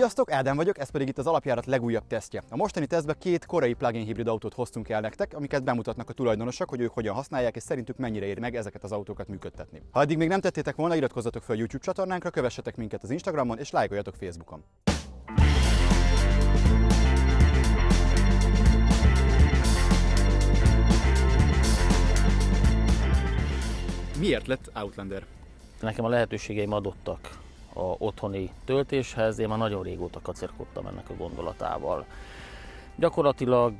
Sziasztok, Ádám vagyok, ez pedig itt az alapjárat legújabb tesztje. A mostani tesztbe két korai plug-in hibrid autót hoztunk el nektek, amiket bemutatnak a tulajdonosok, hogy ők hogyan használják, és szerintük mennyire éri meg ezeket az autókat működtetni. Ha eddig még nem tettétek volna, iratkozzatok fel a YouTube csatornánkra, kövessetek minket az Instagramon, és lájkoljatok Facebookon. Miért lett Outlander? Nekem a lehetőségeim adottak a otthoni töltéshez, én már nagyon régóta kacérkodtam ennek a gondolatával. Gyakorlatilag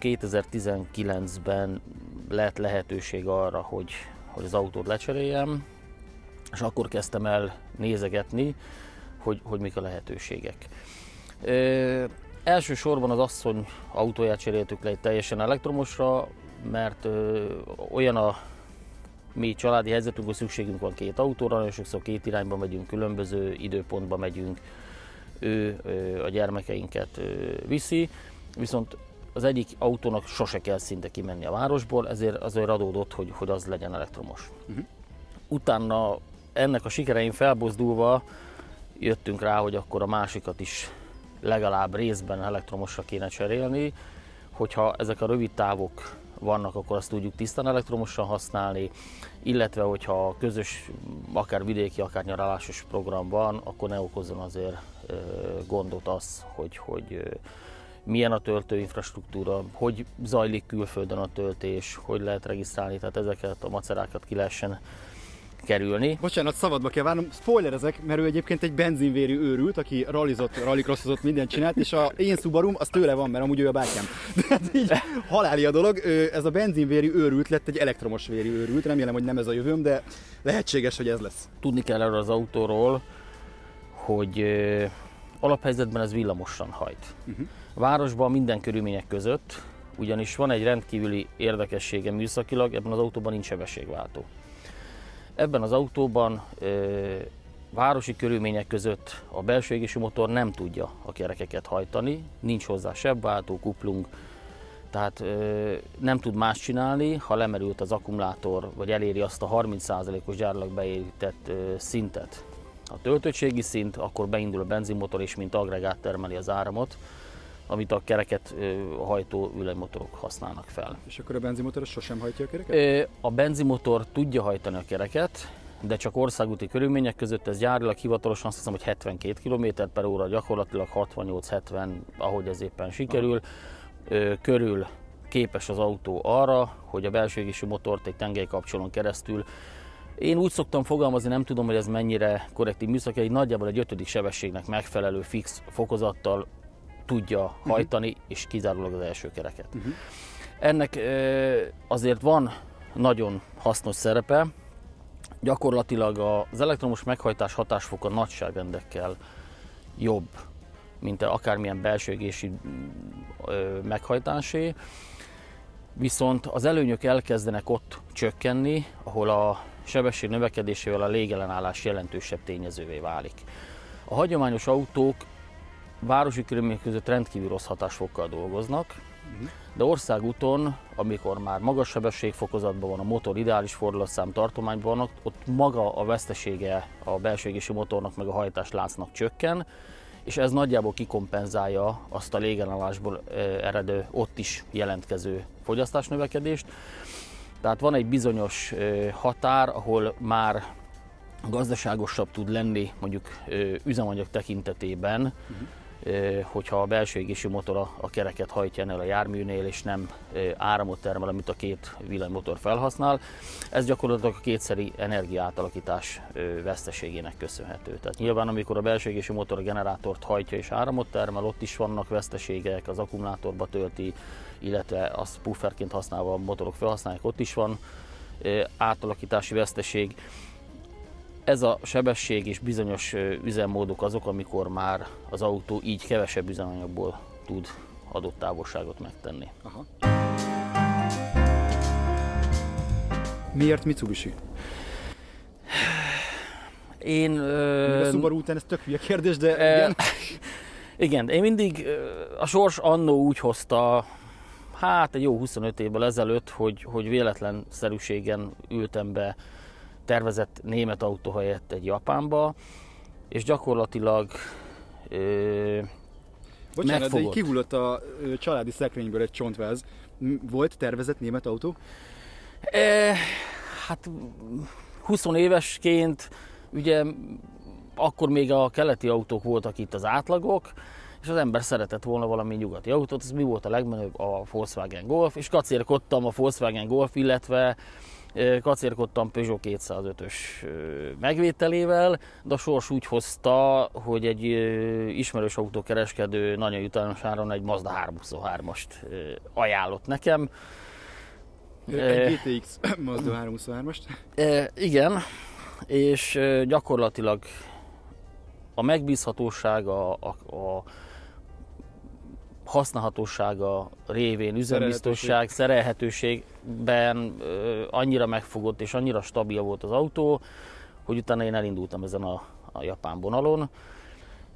2019-ben lett lehetőség arra, hogy, hogy az autót lecseréljem, és akkor kezdtem el nézegetni, hogy, hogy mik a lehetőségek. Ö, elsősorban az asszony autóját cseréltük le egy teljesen elektromosra, mert ö, olyan a mi családi helyzetünk, hogy szükségünk van két autóra, nagyon sokszor két irányba megyünk, különböző időpontba megyünk, ő a gyermekeinket viszi, viszont az egyik autónak sose kell szinte kimenni a városból, ezért azért adódott, hogy, hogy az legyen elektromos. Uh-huh. Utána ennek a sikerein felbozdulva jöttünk rá, hogy akkor a másikat is legalább részben elektromosra kéne cserélni, hogyha ezek a rövid távok vannak, akkor azt tudjuk tisztán elektromosan használni, illetve hogyha közös, akár vidéki, akár nyaralásos program van, akkor ne okozzon azért gondot az, hogy, hogy milyen a töltőinfrastruktúra, hogy zajlik külföldön a töltés, hogy lehet regisztrálni, tehát ezeket a macerákat ki lehessen kerülni. Bocsánat, szabadba kell várnom, spoilerezek, mert ő egyébként egy benzinvérű őrült, aki rallizott, rallycrossozott, mindent csinált, és a én Subarum az tőle van, mert amúgy ő a bátyám. De így haláli a dolog, ez a benzinvérű őrült lett egy elektromos vérű őrült, remélem, hogy nem ez a jövőm, de lehetséges, hogy ez lesz. Tudni kell erről az autóról, hogy alaphelyzetben ez villamosan hajt. Uh-huh. Városban minden körülmények között, ugyanis van egy rendkívüli érdekessége műszakilag, ebben az autóban nincs sebességváltó. Ebben az autóban városi körülmények között a belső égésű motor nem tudja a kerekeket hajtani, nincs hozzá sebváltó, kuplung, tehát ö, nem tud más csinálni, ha lemerült az akkumulátor, vagy eléri azt a 30%-os gyárlag beépített ö, szintet. A töltöttségi szint, akkor beindul a benzinmotor, és mint agregát termeli az áramot amit a kereket hajtó villanymotorok használnak fel. És akkor a benzinmotor sosem hajtja a kereket? A benzinmotor tudja hajtani a kereket, de csak országúti körülmények között ez gyárilag hivatalosan azt hiszem, hogy 72 km per óra, gyakorlatilag 68-70, ahogy ez éppen sikerül, Aha. körül képes az autó arra, hogy a belső égésű motort egy tengelykapcsolón keresztül én úgy szoktam fogalmazni, nem tudom, hogy ez mennyire korrektív műszaki, egy nagyjából egy ötödik sebességnek megfelelő fix fokozattal tudja uh-huh. hajtani, és kizárólag az első kereket. Uh-huh. Ennek azért van nagyon hasznos szerepe, gyakorlatilag az elektromos meghajtás hatásfoka nagyságrendekkel jobb, mint akármilyen belső égési meghajtásé. Viszont az előnyök elkezdenek ott csökkenni, ahol a sebesség növekedésével a légellenállás jelentősebb tényezővé válik. A hagyományos autók városi körülmények között rendkívül rossz hatásfokkal dolgoznak, uh-huh. de országúton, amikor már magas sebességfokozatban van, a motor ideális fordulatszám tartományban van, ott maga a vesztesége a belső égési motornak meg a hajtásláncnak csökken, és ez nagyjából kikompenzálja azt a légenállásból eredő, ott is jelentkező fogyasztásnövekedést. Tehát van egy bizonyos határ, ahol már gazdaságosabb tud lenni mondjuk üzemanyag tekintetében, uh-huh hogyha a belső égésű motor a kereket hajtja ennél a járműnél, és nem áramot termel, amit a két villanymotor felhasznál. Ez gyakorlatilag a kétszeri energiátalakítás veszteségének köszönhető. Tehát nyilván, amikor a belső égésű motor a generátort hajtja és áramot termel, ott is vannak veszteségek, az akkumulátorba tölti, illetve azt pufferként használva a motorok felhasználják, ott is van átalakítási veszteség ez a sebesség és bizonyos üzemmódok azok, amikor már az autó így kevesebb üzemanyagból tud adott távolságot megtenni. Aha. Miért Mitsubishi? Én... Ö... A Subaru után ez tök hülye kérdés, de ö... igen. Igen, én mindig a sors annó úgy hozta, hát egy jó 25 évvel ezelőtt, hogy, hogy véletlenszerűségen ültem be tervezett német autó helyett egy Japánba, és gyakorlatilag ö, Bocsánat, de megfogott. kihullott a ö, családi szekrényből egy csontváz. Volt tervezett német autó? E, hát 20 évesként ugye akkor még a keleti autók voltak itt az átlagok, és az ember szeretett volna valami nyugati autót, ez mi volt a legmenőbb? A Volkswagen Golf, és kacérkodtam a Volkswagen Golf, illetve kacérkodtam Peugeot 205-ös ö, megvételével, de a sors úgy hozta, hogy egy ismerős autókereskedő nagyon jutalmas áron egy Mazda 323-ast ö, ajánlott nekem, Egy GTX Mazda 323-ast. E, igen, és gyakorlatilag a megbízhatósága, a, a használhatósága révén üzembiztosság, szerelhetőségben e, annyira megfogott és annyira stabil volt az autó, hogy utána én elindultam ezen a, a japán vonalon,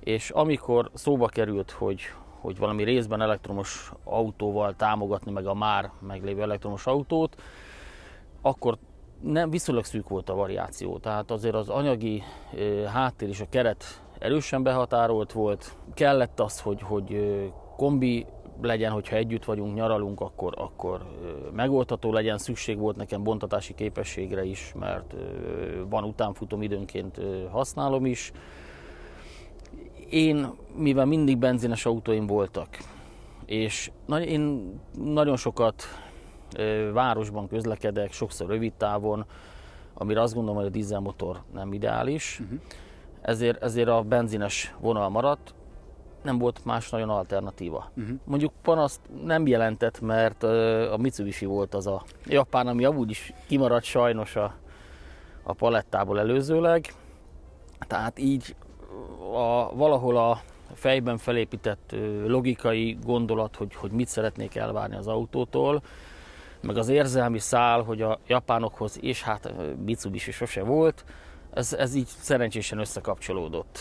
és amikor szóba került, hogy, hogy valami részben elektromos autóval támogatni meg a már meglévő elektromos autót, akkor nem viszonylag szűk volt a variáció. Tehát azért az anyagi ö, háttér és a keret erősen behatárolt volt. Kellett az, hogy, hogy kombi legyen, hogyha együtt vagyunk, nyaralunk, akkor, akkor megoldható legyen. Szükség volt nekem bontatási képességre is, mert van utánfutom időnként használom is. Én, mivel mindig benzines autóim voltak, és én nagyon sokat városban közlekedek, sokszor rövid távon, amire azt gondolom, hogy a dízelmotor nem ideális. Uh-huh. Ezért, ezért a benzines vonal maradt, nem volt más nagyon alternatíva. Uh-huh. Mondjuk panaszt nem jelentett, mert a Mitsubishi volt az a japán, ami amúgy is kimaradt sajnos a, a palettából előzőleg. Tehát így a, valahol a fejben felépített logikai gondolat, hogy, hogy mit szeretnék elvárni az autótól, meg az érzelmi szál, hogy a japánokhoz, és hát Mitsubishi sose volt, ez, ez így szerencsésen összekapcsolódott.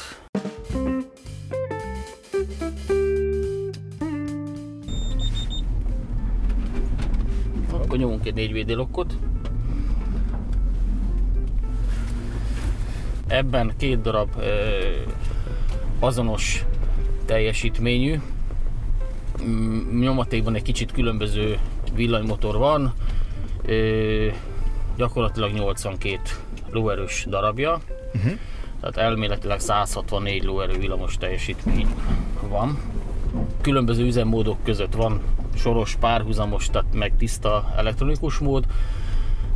Akkor nyomunk egy négy védélokkot. Ebben két darab ö, azonos teljesítményű. Mm, Nyomatékban egy kicsit különböző villanymotor van. Ö, gyakorlatilag 82 lóerős darabja. Uh-huh. Tehát elméletileg 164 lóerő villamos teljesítmény van. Különböző üzemmódok között van soros, párhuzamos, tehát meg tiszta elektronikus mód.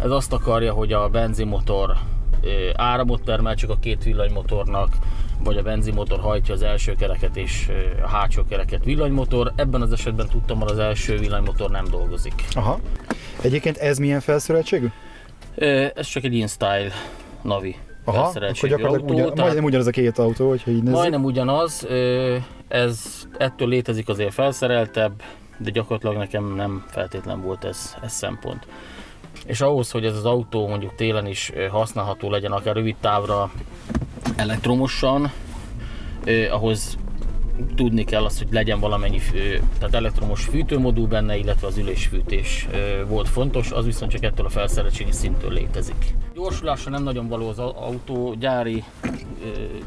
Ez azt akarja, hogy a benzinmotor ö, áramot termel csak a két villanymotornak, vagy a benzinmotor hajtja az első kereket és a hátsó kereket villanymotor. Ebben az esetben tudtam, hogy az első villanymotor nem dolgozik. Aha. Egyébként ez milyen felszereltségű? Ez csak egy InStyle Navi Aha, akkor gyakorlatilag autó, ugyan, tehát- majdnem ugyanaz a két autó, hogyha így nézzük. Majdnem ugyanaz, ez ettől létezik azért felszereltebb, de gyakorlatilag nekem nem feltétlen volt ez, ez szempont. És ahhoz, hogy ez az autó mondjuk télen is használható legyen, akár rövid távra elektromosan, ahhoz tudni kell azt, hogy legyen valamennyi fő, tehát elektromos fűtőmodul benne, illetve az ülésfűtés volt fontos, az viszont csak ettől a felszereltségi szinttől létezik. Gyorsulásra nem nagyon való az autó, gyári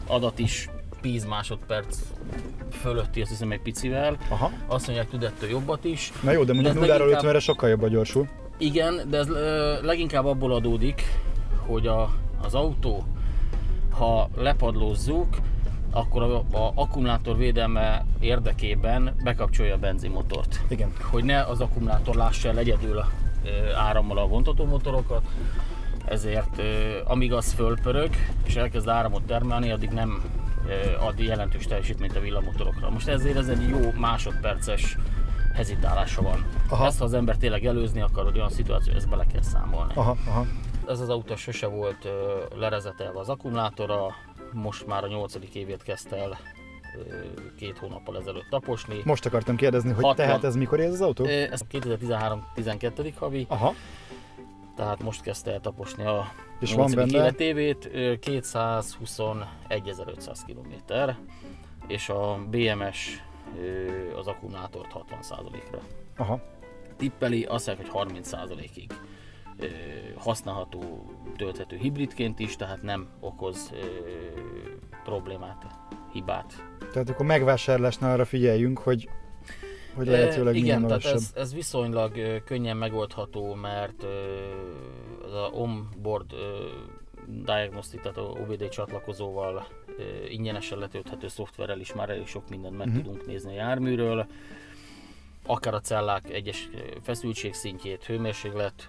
adat is 10 másodperc fölötti, azt hiszem egy picivel. Aha. Azt mondják, tud ettől jobbat is. Na jó, de mondjuk ez 0 ról leginkább- 50-re sokkal jobban gyorsul. Igen, de ez leginkább abból adódik, hogy a, az autó, ha lepadlózzuk, akkor a, a akkumulátor védelme érdekében bekapcsolja a benzinmotort. Igen. Hogy ne az akkumulátor lássa el egyedül a, árammal a vontató motorokat, ezért amíg az fölpörög és elkezd áramot termelni, addig nem ö, ad jelentős teljesítményt a villammotorokra. Most ezért ez egy jó másodperces hezitálása van. Aha. Ezt, ha az ember tényleg előzni akar, hogy olyan szituáció, ezt bele kell számolni. Aha, aha. Ez az autó sose volt lerezetelve az akkumulátora, most már a nyolcadik évét kezdte el két hónappal ezelőtt taposni. Most akartam kérdezni, hogy 60. tehát ez mikor ez az autó? Ez 2013-12. havi, Aha, tehát most kezdte el taposni a És van benne? életévét, ö, 221.500 km, és a BMS az akkumulátort 60%-ra aha. tippeli, azt hogy 30%-ig ö, használható, tölthető hibridként is, tehát nem okoz problémát hibát. Tehát akkor megvásárlásnál arra figyeljünk, hogy, hogy lehetőleg Igen, tehát magasabb. ez, ez viszonylag könnyen megoldható, mert az a onboard diagnostic, tehát a OBD csatlakozóval ingyenesen letölthető szoftverrel is már elég sok mindent meg Mhm. tudunk nézni a járműről. Akár a cellák egyes feszültség szintjét, hőmérséklet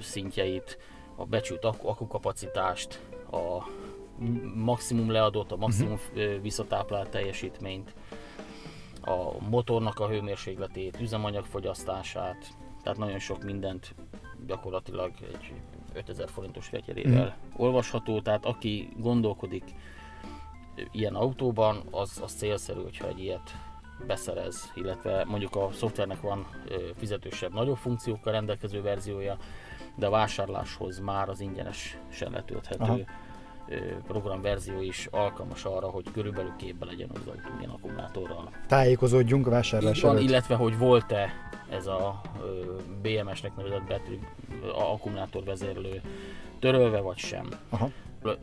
szintjeit, a becsült akku, akkukapacitást, a maximum leadott, a maximum ö, visszatáplált teljesítményt, a motornak a hőmérsékletét, üzemanyagfogyasztását, tehát nagyon sok mindent gyakorlatilag egy 5000 forintos fegyerével Mhm. olvasható, tehát aki gondolkodik ilyen autóban, az, az célszerű, hogyha egy ilyet beszerez, illetve mondjuk a szoftvernek van fizetősebb, nagyobb funkciókkal rendelkező verziója, de a vásárláshoz már az ingyenesen letölthető Aha. Programverzió is alkalmas arra, hogy körülbelül képbe legyen az autó milyen akkumulátorral. Tájékozódjunk a vásárlás van, előtt. illetve hogy volt-e ez a BMS-nek nevezett betű, akkumulátorvezérlő törölve vagy sem. Aha.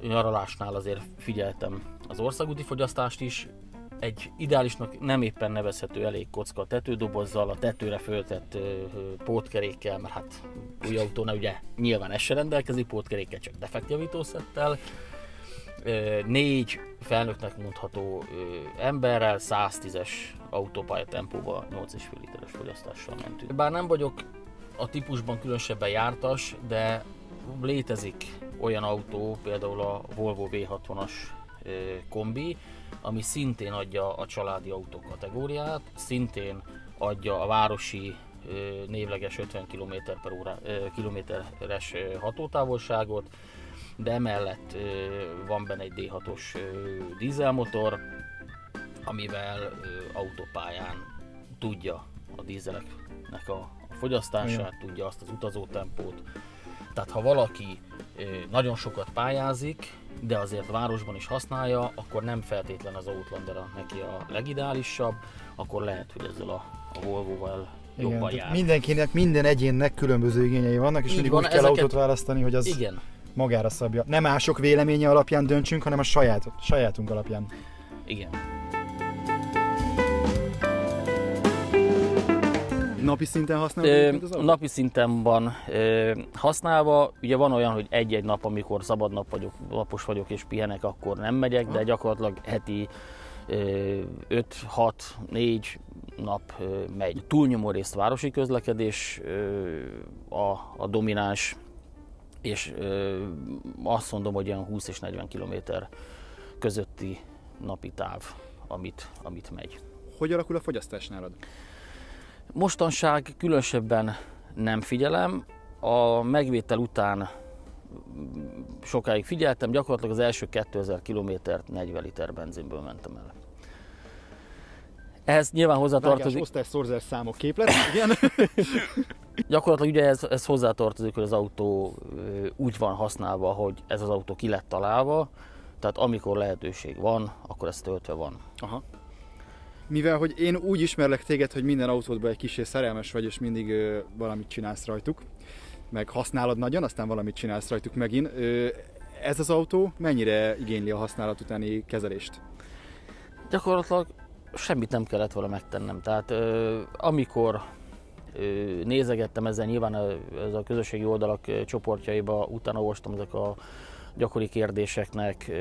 Nyaralásnál azért figyeltem az országúti fogyasztást is, egy ideálisnak nem éppen nevezhető elég kocka a tetődobozzal, a tetőre föltett ö, pótkerékkel, mert hát új autónál ugye nyilván ez se rendelkezik pótkerékkel, csak defektjavítószettel. Négy felnőttnek mondható emberrel 110-es autópálya tempóval 8,5 literes fogyasztással mentünk. Bár nem vagyok a típusban különösebben jártas, de létezik olyan autó, például a Volvo V60-as ö, kombi, ami szintén adja a családi autó kategóriát, szintén adja a városi névleges 50 km per óra, kilométeres hatótávolságot, de emellett van benne egy D6-os ö, dízelmotor, amivel autópályán tudja a dízeleknek a, fogyasztását, tudja azt az utazótempót. Tehát ha valaki nagyon sokat pályázik, de azért városban is használja, akkor nem feltétlen az Outlander neki a legideálisabb, akkor lehet, hogy ezzel a, a Volvo-val Igen, jobban jár. mindenkinek, minden egyénnek különböző igényei vannak, és Így mindig van, úgy kell ezeket- autót választani, hogy az Igen, magára szabja. Nem mások véleménye alapján döntsünk, hanem a saját, sajátunk alapján. igen. Napi szinten Ö, autót? napi szinten van ö, használva, ugye van olyan, hogy egy-egy nap, amikor szabad nap vagyok, napos vagyok és pihenek, akkor nem megyek, de gyakorlatilag heti 5-6-4 nap ö, megy. Túlnyomó részt városi közlekedés ö, a, a domináns, és ö, azt mondom, hogy olyan 20 és 40 km közötti napi táv, amit, amit megy. Hogy alakul a fogyasztás nálad? Mostanság különösebben nem figyelem. A megvétel után sokáig figyeltem, gyakorlatilag az első 2000 kilométert 40 liter benzinből mentem el. Ehhez nyilván hozzátartozik, osztás, szorzás, számok, képlet, igen. gyakorlatilag ugye ez, ez hozzátartozik, hogy az autó úgy van használva, hogy ez az autó ki lett találva, tehát amikor lehetőség van, akkor ez töltve van. Aha. Mivel, hogy én úgy ismerlek téged, hogy minden autódban egy kicsi szerelmes vagy, és mindig ö, valamit csinálsz rajtuk, meg használod nagyon, aztán valamit csinálsz rajtuk megint. Ö, ez az autó mennyire igényli a használat utáni kezelést? gyakorlatilag semmit nem kellett vele megtennem. Tehát amikor nézegettem ezzel nyilván ez a közösségi oldalak csoportjaiba, utána olvastam ezek a gyakori kérdéseknek,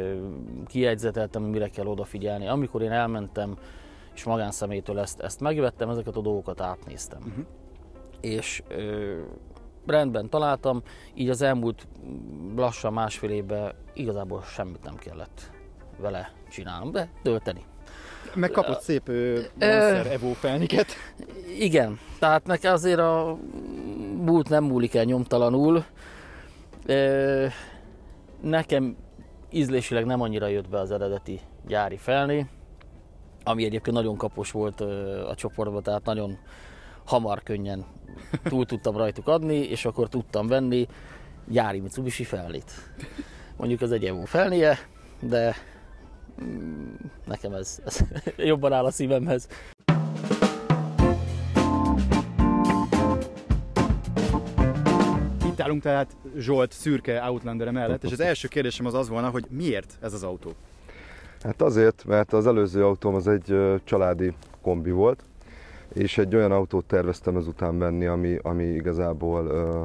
hogy mire kell odafigyelni. Amikor én elmentem, és magánszemélytől ezt, ezt megvettem, ezeket a dolgokat átnéztem. Uh-huh. És ö, rendben találtam, így az elmúlt lassan másfél évben igazából semmit nem kellett vele csinálnom, de tölteni. Meg kapott szép Monster Evo felniket. Igen, tehát nekem azért a múlt nem múlik el nyomtalanul. Ö, Nekem ízlésileg nem annyira jött be az eredeti gyári felné, ami egyébként nagyon kapos volt a csoportban, tehát nagyon hamar, könnyen túl tudtam rajtuk adni, és akkor tudtam venni gyári Mitsubishi felnét. Mondjuk ez egy Evo felnie, de nekem ez, ez jobban áll a szívemhez. Itt állunk tehát Zsolt szürke Outlander mellett, és az első kérdésem az az volna, hogy miért ez az autó? Hát azért, mert az előző autóm az egy családi kombi volt, és egy olyan autót terveztem ezután venni, ami, ami igazából ö,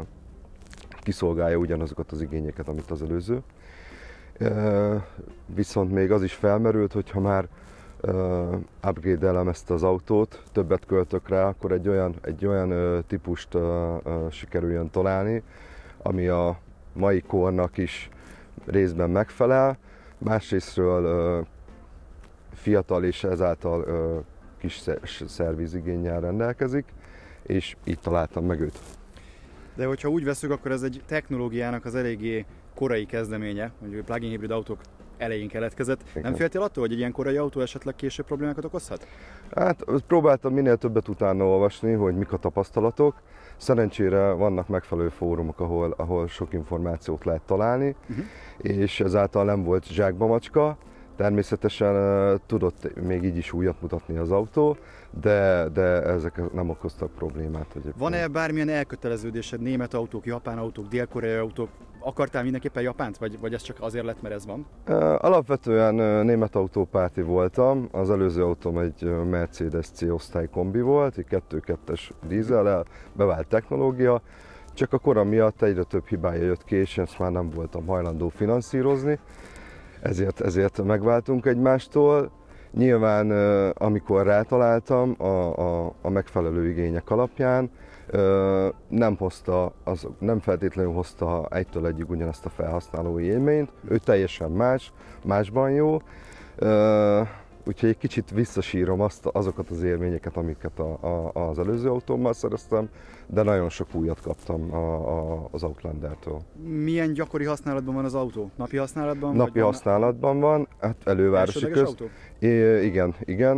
kiszolgálja ugyanazokat az igényeket, amit az előző. Viszont még az is felmerült, hogy ha már upgrade-elem ezt az autót, többet költök rá, akkor egy olyan, egy olyan típust sikerüljön találni, ami a mai kornak is részben megfelel, másrésztről fiatal és ezáltal kis sze- szervizigénnyel rendelkezik, és így találtam meg őt. De hogyha úgy veszük, akkor ez egy technológiának az eléggé korai kezdeménye, mondjuk a plug-in hibrid autók elején keletkezett. Igen. Nem féltél attól, hogy egy ilyen korai autó esetleg később problémákat okozhat? Hát próbáltam minél többet utána olvasni, hogy mik a tapasztalatok. Szerencsére vannak megfelelő fórumok, ahol, ahol sok információt lehet találni, Mhm. és ezáltal nem volt zsákba macska. Természetesen ö, tudott még így is újat mutatni az autó, de, de ezek nem okoztak problémát. Van-e bármilyen elköteleződésed német autók, japán autók, dél-koreai autók? Akartál mindenképpen Japánt, vagy, vagy ez csak azért lett, mert ez van? Alapvetően német autópárti voltam, az előző autóm egy Mercedes C osztály kombi volt, egy 2.2-es dízellel, bevált technológia, csak a kora miatt egyre több hibája jött ki, és ezt már nem voltam hajlandó finanszírozni, ezért, ezért megváltunk egymástól. Nyilván, amikor rátaláltam a, a, a megfelelő igények alapján, nem hozta, az, nem feltétlenül hozta egytől egyig ugyanazt a felhasználói élményt, ő teljesen más, másban jó, úgyhogy egy kicsit visszasírom azt, azokat az élményeket, amiket a, a, az előző autómmal szereztem, de nagyon sok újat kaptam a, a, az Outlander-től. Milyen gyakori használatban van az autó? Napi használatban? Napi használatban van, hát elővárosi köz. autó? É, igen, igen.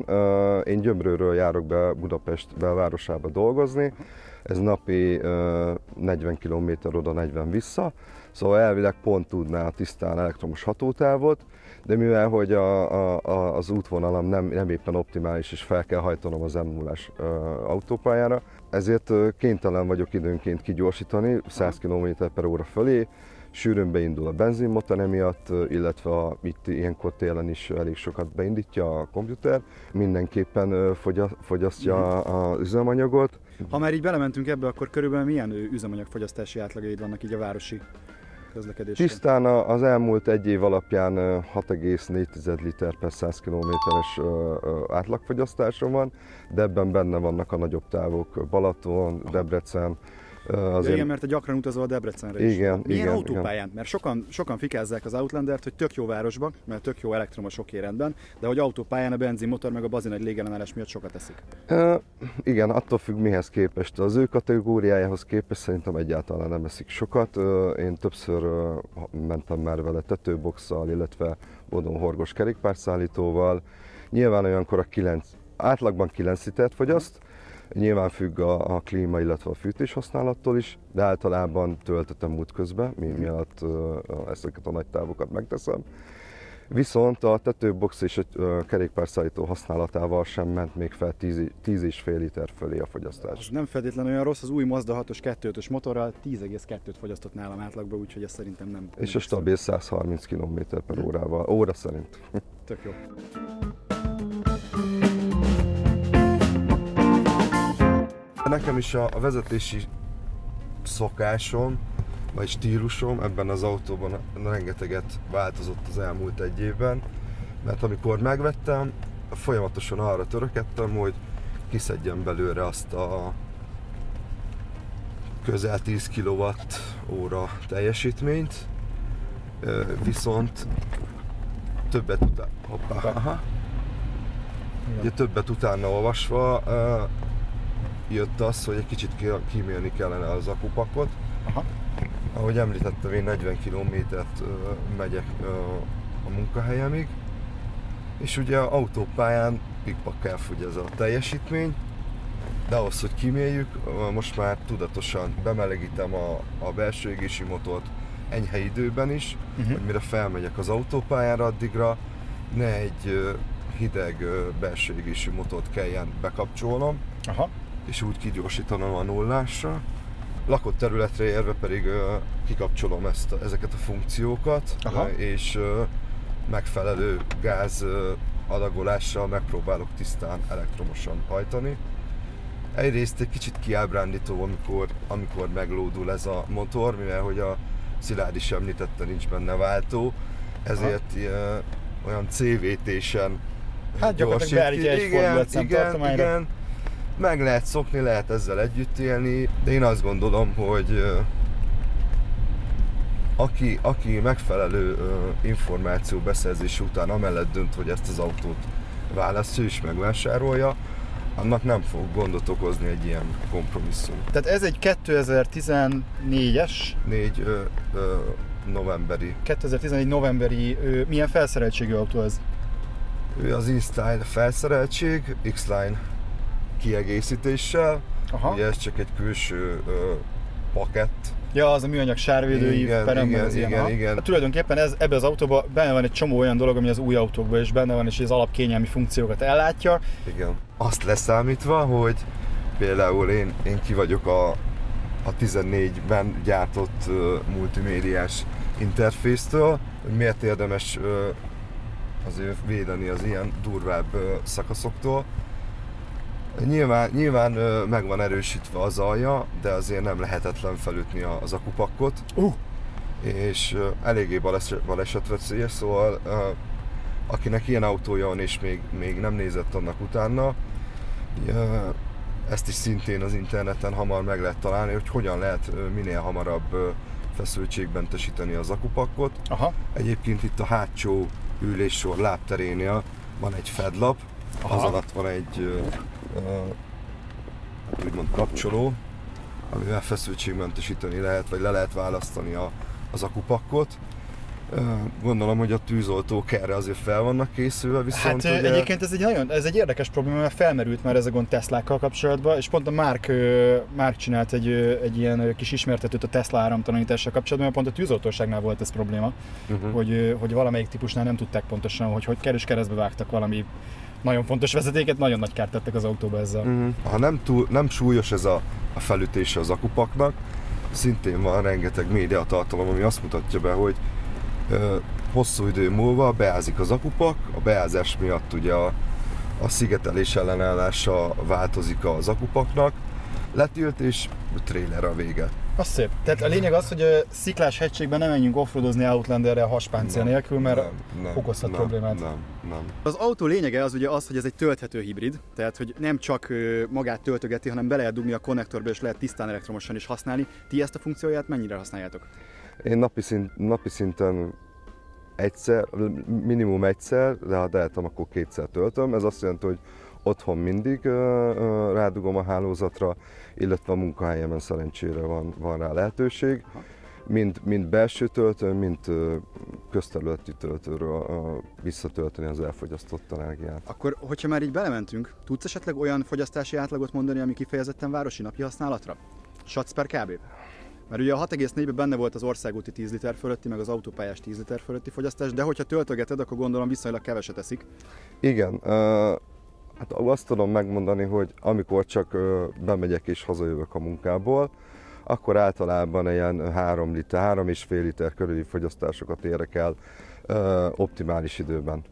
Én Gyömrőről járok be Budapest belvárosába dolgozni. Ez napi ö, 40 km oda, 40 vissza. Szóval elvileg pont tudná a tisztán elektromos hatótávot, de mivel hogy a, a, az útvonalam nem, nem éppen optimális, és fel kell hajtanom az m 0 autópályára, ezért kénytelen vagyok időnként kigyorsítani 100 km per óra fölé, sűrűn beindul a benzinmotor emiatt, illetve a, itt ilyenkor télen is elég sokat beindítja a komputer, mindenképpen fogyasztja az üzemanyagot. Ha már így belementünk ebbe, akkor körülbelül milyen üzemanyagfogyasztási átlagaid vannak így a városi közlekedésben? Tisztán az elmúlt egy év alapján ö, 6,4 liter per 100 kilométeres átlagfogyasztásom van, de ebben benne vannak a nagyobb távok, Balaton, Debrecen, azért igen, mert te gyakran utazol Debrecenre is. Igen, Milyen igen, autópályán? Mert sokan, sokan fikázzák az Outlandert, hogy tök jó városban, mert tök jó elektromos oké rendben, de hogy autópályán a benzinmotor meg a bazin egy légellenállás miatt sokat eszik. Ö, igen, attól függ mihez képest. Az ő kategóriájához képest szerintem egyáltalán nem eszik sokat. Én többször mentem már vele tetőboxszal, illetve bodonhorgos kerékpárszállítóval. Nyilván olyankor a 9, átlagban 9 litert fogyaszt, Nyilván függ a, a klíma, illetve a fűtés használattól is, de általában töltöttem útközben, mi miatt ezeket a nagy távokat megteszem. Viszont a tetőbox és a kerékpárszállító használatával sem ment még fel 10, 10 és fél liter fölé a Az fogyasztás. nem feltétlenül olyan rossz, az új Mazda 6-os 2.5-ös motorral 10,2-t fogyasztott nálam átlagban, úgyhogy ez szerintem nem. És a stabil 130 km per órával, óra szerint. Tök jó. Nekem is a, vezetési szokásom, vagy stílusom ebben az autóban rengeteget változott az elmúlt egy évben, mert amikor megvettem, folyamatosan arra törökedtem, hogy kiszedjem belőle azt a közel 10 kWh óra teljesítményt, viszont többet utána, hoppá, aha, ugye többet utána olvasva jött az, hogy egy kicsit ki- kímélni kellene az akupakot. Aha. Ahogy említettem, én 40 kilométert megyek a munkahelyemig, és ugye autópályán pikpak elfogy ez a teljesítmény, de ahhoz, hogy kiméljük, ö, most már tudatosan bemelegítem a, a belső égési motort enyhe időben is, Uh-huh. hogy mire felmegyek az autópályára, addigra ne egy hideg belső égésű motort kelljen bekapcsolnom, Aha. És úgy kigyorsítanom a nullásra. Lakott területre érve pedig kikapcsolom ezt, ezeket a funkciókat, Aha. és megfelelő gáz adagolással megpróbálok tisztán elektromosan hajtani. Egyrészt egy kicsit kiábrándító, amikor, amikor meglódul ez a motor, mivel hogy a Szilárd is említette, nincs benne váltó, ezért ilyen, olyan CVT-sen Hát gyakorlatilag beállítja egy igen, igen, igen, meg lehet szokni, lehet ezzel együtt élni, de én azt gondolom, hogy aki, aki megfelelő információ beszerzés után amellett dönt, hogy ezt az autót választja és megvásárolja, annak nem fog gondot okozni egy ilyen kompromisszum. Tehát ez egy 2014-es, 4 ö, ö, novemberi. 2014 novemberi, ö, milyen felszereltségű autó ez? Ő az InStyle felszereltség, X-Line kiegészítéssel. Aha. Ugye ez csak egy külső ö, pakett, Ja, az a műanyag sárvédőív, Igen, perem, meg igen, az ilyen. igen, aha. igen. Hát tulajdonképpen ez, ebbe az autóban benne van egy csomó olyan dolog, ami az új autókban is benne van, és az alapkényelmi funkciókat ellátja. Igen. Azt leszámítva, hogy például én, én ki vagyok a, a 14-ben gyártott uh, multimédiás interfésztől, hogy miért érdemes uh, azért védeni az ilyen durvább uh, szakaszoktól. Nyilván, nyilván meg van erősítve az alja, de azért nem lehetetlen felütni a- az akupakkot. Uh, és eléggé baleset, balesetveszélyes, szóval akinek ilyen autója van és még, még nem nézett annak utána, ezt is szintén az interneten hamar meg lehet találni, hogy hogyan lehet minél hamarabb feszültségmentesíteni az akupakkot. aha, Egyébként itt a hátsó üléssor lábterénél van egy fedlap, Aha. az alatt van egy ö, ö, hát úgymond kapcsoló, amivel feszültségmentesíteni lehet, vagy le lehet választani a, az akupakkot. Gondolom, hogy a tűzoltók erre azért fel vannak készülve, viszont Hát ugye, egyébként ez egy nagyon, ez egy érdekes probléma, mert felmerült már ez a gond Teslákkal kapcsolatban, és pont a Mark, ö, Mark csinált egy, egy ilyen kis ismertetőt a Tesla áramtalanítással kapcsolatban, mert pont a tűzoltóságnál volt ez probléma, uh-huh. hogy, hogy valamelyik típusnál nem tudták pontosan, hogy hogy kerül keresztbe vágtak valami nagyon fontos vezetéket, nagyon nagy kárt tettek az autóba ezzel. Uh-huh. Ha nem, túl, nem súlyos ez a, a felütése az akupaknak, szintén van rengeteg médiatartalom, ami azt mutatja be, hogy hosszú idő múlva beázik az akupak, a beázás miatt ugye a, a szigetelés ellenállása változik az akupaknak, letilt és trailer a vége. Az szép. Tehát a lényeg az, hogy ö, sziklás hegységben nem menjünk offroadozni Outlanderrel haspáncél Nem, nélkül, mert nem, okozhat nem, problémát. Nem, nem. Az autó lényege az ugye az, hogy ez egy tölthető hibrid, tehát hogy nem csak magát töltögeti, hanem be lehet dugni a konnektorba és lehet tisztán elektromosan is használni. Ti ezt a funkcióját mennyire használjátok? Én napi, szint, napi szinten egyszer, minimum egyszer, de ha tehetem, akkor kétszer töltöm. Ez azt jelenti, hogy otthon mindig rádugom a hálózatra, illetve a munkahelyemen szerencsére van, van rá lehetőség. Mind, mind belső töltő, mind ö, közterületi töltőről visszatölteni az elfogyasztott energiát. Akkor, hogyha már így belementünk, tudsz esetleg olyan fogyasztási átlagot mondani, ami kifejezetten városi napi használatra? Satsz per kb. Mert ugye a 6,4-ben benne volt az országúti 10 liter fölötti, meg az autópályás 10 liter fölötti fogyasztás, de hogyha töltögeted, akkor gondolom viszonylag keveset eszik. Igen, ö, hát azt tudom megmondani, hogy amikor csak ö, bemegyek és hazajövök a munkából, akkor általában ilyen 3 liter, 3 és fél liter körüli fogyasztásokat érek el ö, optimális időben.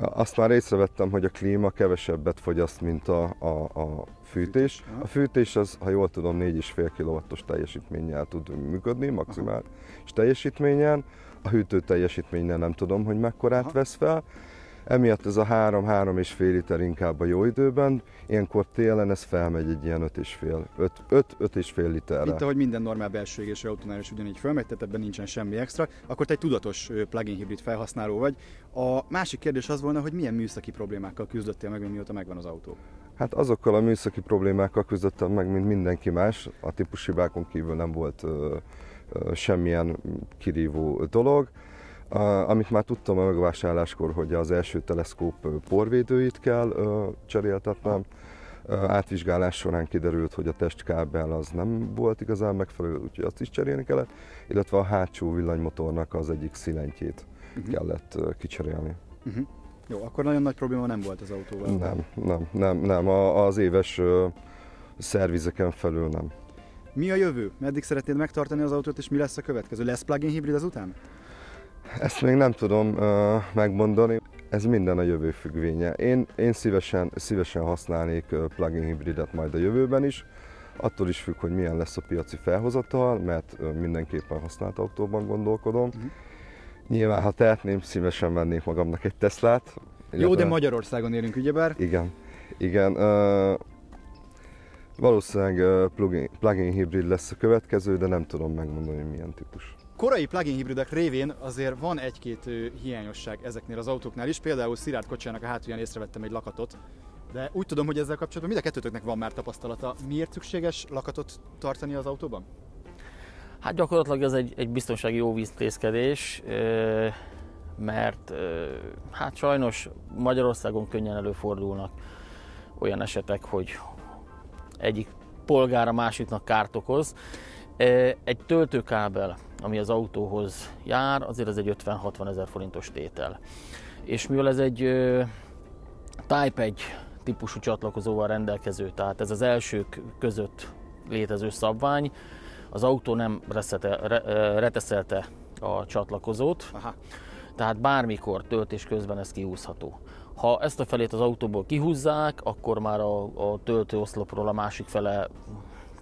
Azt már észrevettem, hogy a klíma kevesebbet fogyaszt, mint a, a, a fűtés. A fűtés az, ha jól tudom, 4,5 kW-os teljesítménnyel tud működni, maximális teljesítményen. A hűtő teljesítménynél nem tudom, hogy mekkorát vesz fel. Emiatt ez a 3-3 és fél liter inkább a jó időben, ilyenkor télen ez felmegy egy ilyen 5,5 és fél literre. Mint ahogy minden normál belső égésű autónál is ugyanígy fölmegy, tehát ebben nincsen semmi extra, akkor te egy tudatos plug-in hibrid felhasználó vagy. A másik kérdés az volna, hogy milyen műszaki problémákkal küzdöttél meg, mióta megvan az autó. Hát azokkal a műszaki problémákkal küzdöttem meg, mint mindenki más. A típushibákon kívül nem volt ö, ö, semmilyen kirívó dolog. Amit már tudtam a megvásárláskor, hogy az első teleszkóp porvédőit kell cseréltetnem. Átvizsgálás során kiderült, hogy a testkábel az nem volt igazán megfelelő, úgyhogy azt is cserélni kellett, illetve a hátsó villanymotornak az egyik szilentjét Mhm. kellett kicserélni. Uh-huh. Jó, akkor nagyon nagy probléma nem volt az autóval. Nem, nem, nem, nem. A, az éves ö, szervizeken felül nem. Mi a jövő? Meddig szeretnéd megtartani az autót, és mi lesz a következő? Lesz plug-in hibrid ezután? Ezt még nem tudom uh, megmondani. Ez minden a jövő függvénye. Én, én szívesen, szívesen használnék plug-in hibridet majd a jövőben is. Attól is függ, hogy milyen lesz a piaci felhozatal, mert mindenképpen használt autóban gondolkodom. Uh-huh. Nyilván, ha tehetném, szívesen vennék magamnak egy Teslát. Jó, de Magyarországon élünk, ugyebár? Igen, igen. Uh, valószínűleg plug-in, plug-in hibrid lesz a következő, de nem tudom megmondani, hogy milyen típus korai plug-in hibridek révén azért van egy-két hiányosság ezeknél az autóknál is. Például Szilárd kocsának a hátulján észrevettem egy lakatot, de úgy tudom, hogy ezzel kapcsolatban mind a kettőtöknek van már tapasztalata. Miért szükséges lakatot tartani az autóban? Hát gyakorlatilag ez egy, egy biztonsági jó víztészkedés, mert hát sajnos Magyarországon könnyen előfordulnak olyan esetek, hogy egyik polgára másiknak kárt okoz. Egy töltőkábel ami az autóhoz jár, azért ez egy 50-60 ezer forintos tétel. És mivel ez egy Type 1 típusú csatlakozóval rendelkező, tehát ez az elsők között létező szabvány, az autó nem reszete, re, reteszelte a csatlakozót, Aha. tehát bármikor töltés közben ez kihúzható. Ha ezt a felét az autóból kihúzzák, akkor már a, a töltőoszlopról a másik fele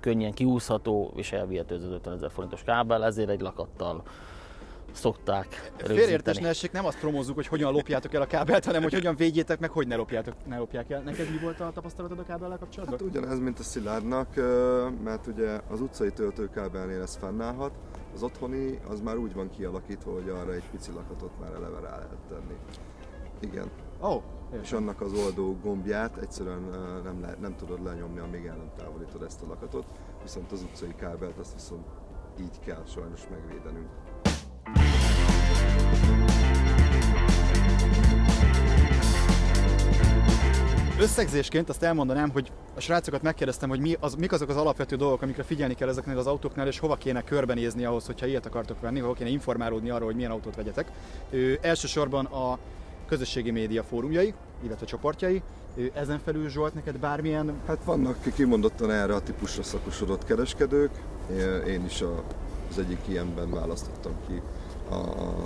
könnyen kiúszható és elvihető az 50 ezer forintos kábel, ezért egy lakattal szokták Félértés ne essék, nem azt promózzuk, hogy hogyan lopjátok el a kábelt, hanem hogy hogyan védjétek meg, hogy ne, lopjátok, ne lopják el. Neked mi volt a tapasztalatod a kábellel kapcsolatban? Hát ugyanez, mint a Szilárdnak, mert ugye az utcai töltőkábelnél ez fennállhat, az otthoni az már úgy van kialakítva, hogy arra egy pici lakatot már eleve rá lehet tenni. Igen. Oh, és annak az oldó gombját egyszerűen nem, le, nem tudod lenyomni, amíg el nem távolítod ezt a lakatot, viszont az utcai kábelt azt viszont így kell sajnos megvédenünk. Összegzésként azt elmondanám, hogy a srácokat megkérdeztem, hogy mi az, mik azok az alapvető dolgok, amikre figyelni kell ezeknél az autóknál, és hova kéne körbenézni ahhoz, hogyha ilyet akartok venni, hova kéne informálódni arról, hogy milyen autót vegyetek. Ő, elsősorban a közösségi média fórumjai, illetve csoportjai. Ezen felül Zsolt, neked bármilyen... Hát vannak kimondottan erre a típusra szakosodott kereskedők. Én is az egyik ilyenben választottam ki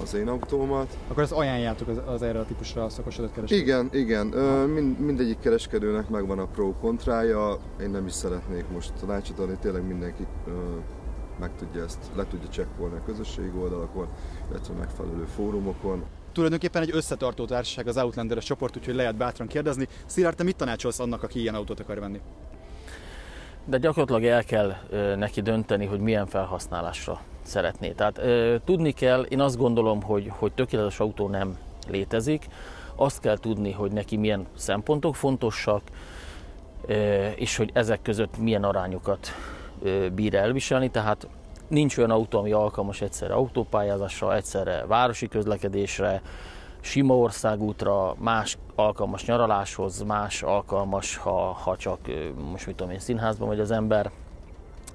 az én autómat. Akkor ezt ajánljátok az, az erre a típusra szakosodott kereskedők? Igen, igen. Mind, mindegyik kereskedőnek megvan a pro kontrája. Én nem is szeretnék most tanácsot adni, tényleg mindenki meg tudja ezt, le tudja csekkolni a közösségi oldalakon, illetve megfelelő fórumokon tulajdonképpen egy összetartó társaság az Outlanderes csoport, úgyhogy lehet bátran kérdezni. Szilárd, te mit tanácsolsz annak, aki ilyen autót akar venni? De gyakorlatilag el kell neki dönteni, hogy milyen felhasználásra szeretné. Tehát tudni kell, én azt gondolom, hogy, hogy tökéletes autó nem létezik, azt kell tudni, hogy neki milyen szempontok fontosak, és hogy ezek között milyen arányokat bír elviselni, tehát nincs olyan autó, ami alkalmas egyszerre autópályázásra, egyszerre városi közlekedésre, sima országútra, más alkalmas nyaraláshoz, más alkalmas, ha, ha csak most mit tudom én, színházban vagy az ember.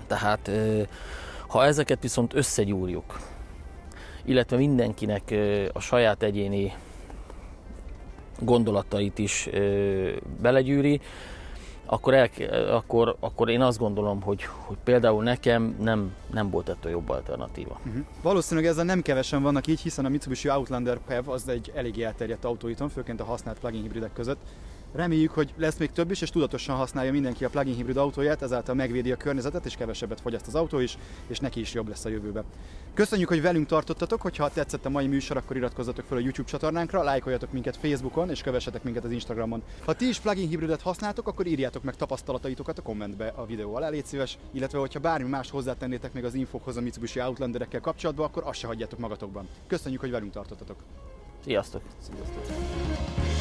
Tehát ha ezeket viszont összegyúrjuk, illetve mindenkinek a saját egyéni gondolatait is belegyűri, akkor, el, akkor, akkor én azt gondolom, hogy, hogy például nekem nem, nem volt ettől jobb alternatíva. Uh-huh. Valószínűleg ezzel nem kevesen vannak így, hiszen a Mitsubishi Outlander PHEV az egy elég elterjedt autóiton, főként a használt plug-in hibridek között. Reméljük, hogy lesz még több is, és tudatosan használja mindenki a plug-in hibrid autóját, ezáltal megvédi a környezetet, és kevesebbet fogyaszt az autó is, és neki is jobb lesz a jövőben. Köszönjük, hogy velünk tartottatok, hogyha tetszett a mai műsor, akkor iratkozzatok fel a YouTube csatornánkra, lájkoljatok minket Facebookon, és kövessetek minket az Instagramon. Ha ti is plugin hibridet használtok, akkor írjátok meg tapasztalataitokat a kommentbe a videó alá, légy szíves, illetve hogyha bármi más hozzátennétek még az infokhoz a Mitsubishi Outlanderekkel kapcsolatban, akkor azt se hagyjátok magatokban. Köszönjük, hogy velünk tartottatok. Sziasztok! Sziasztok!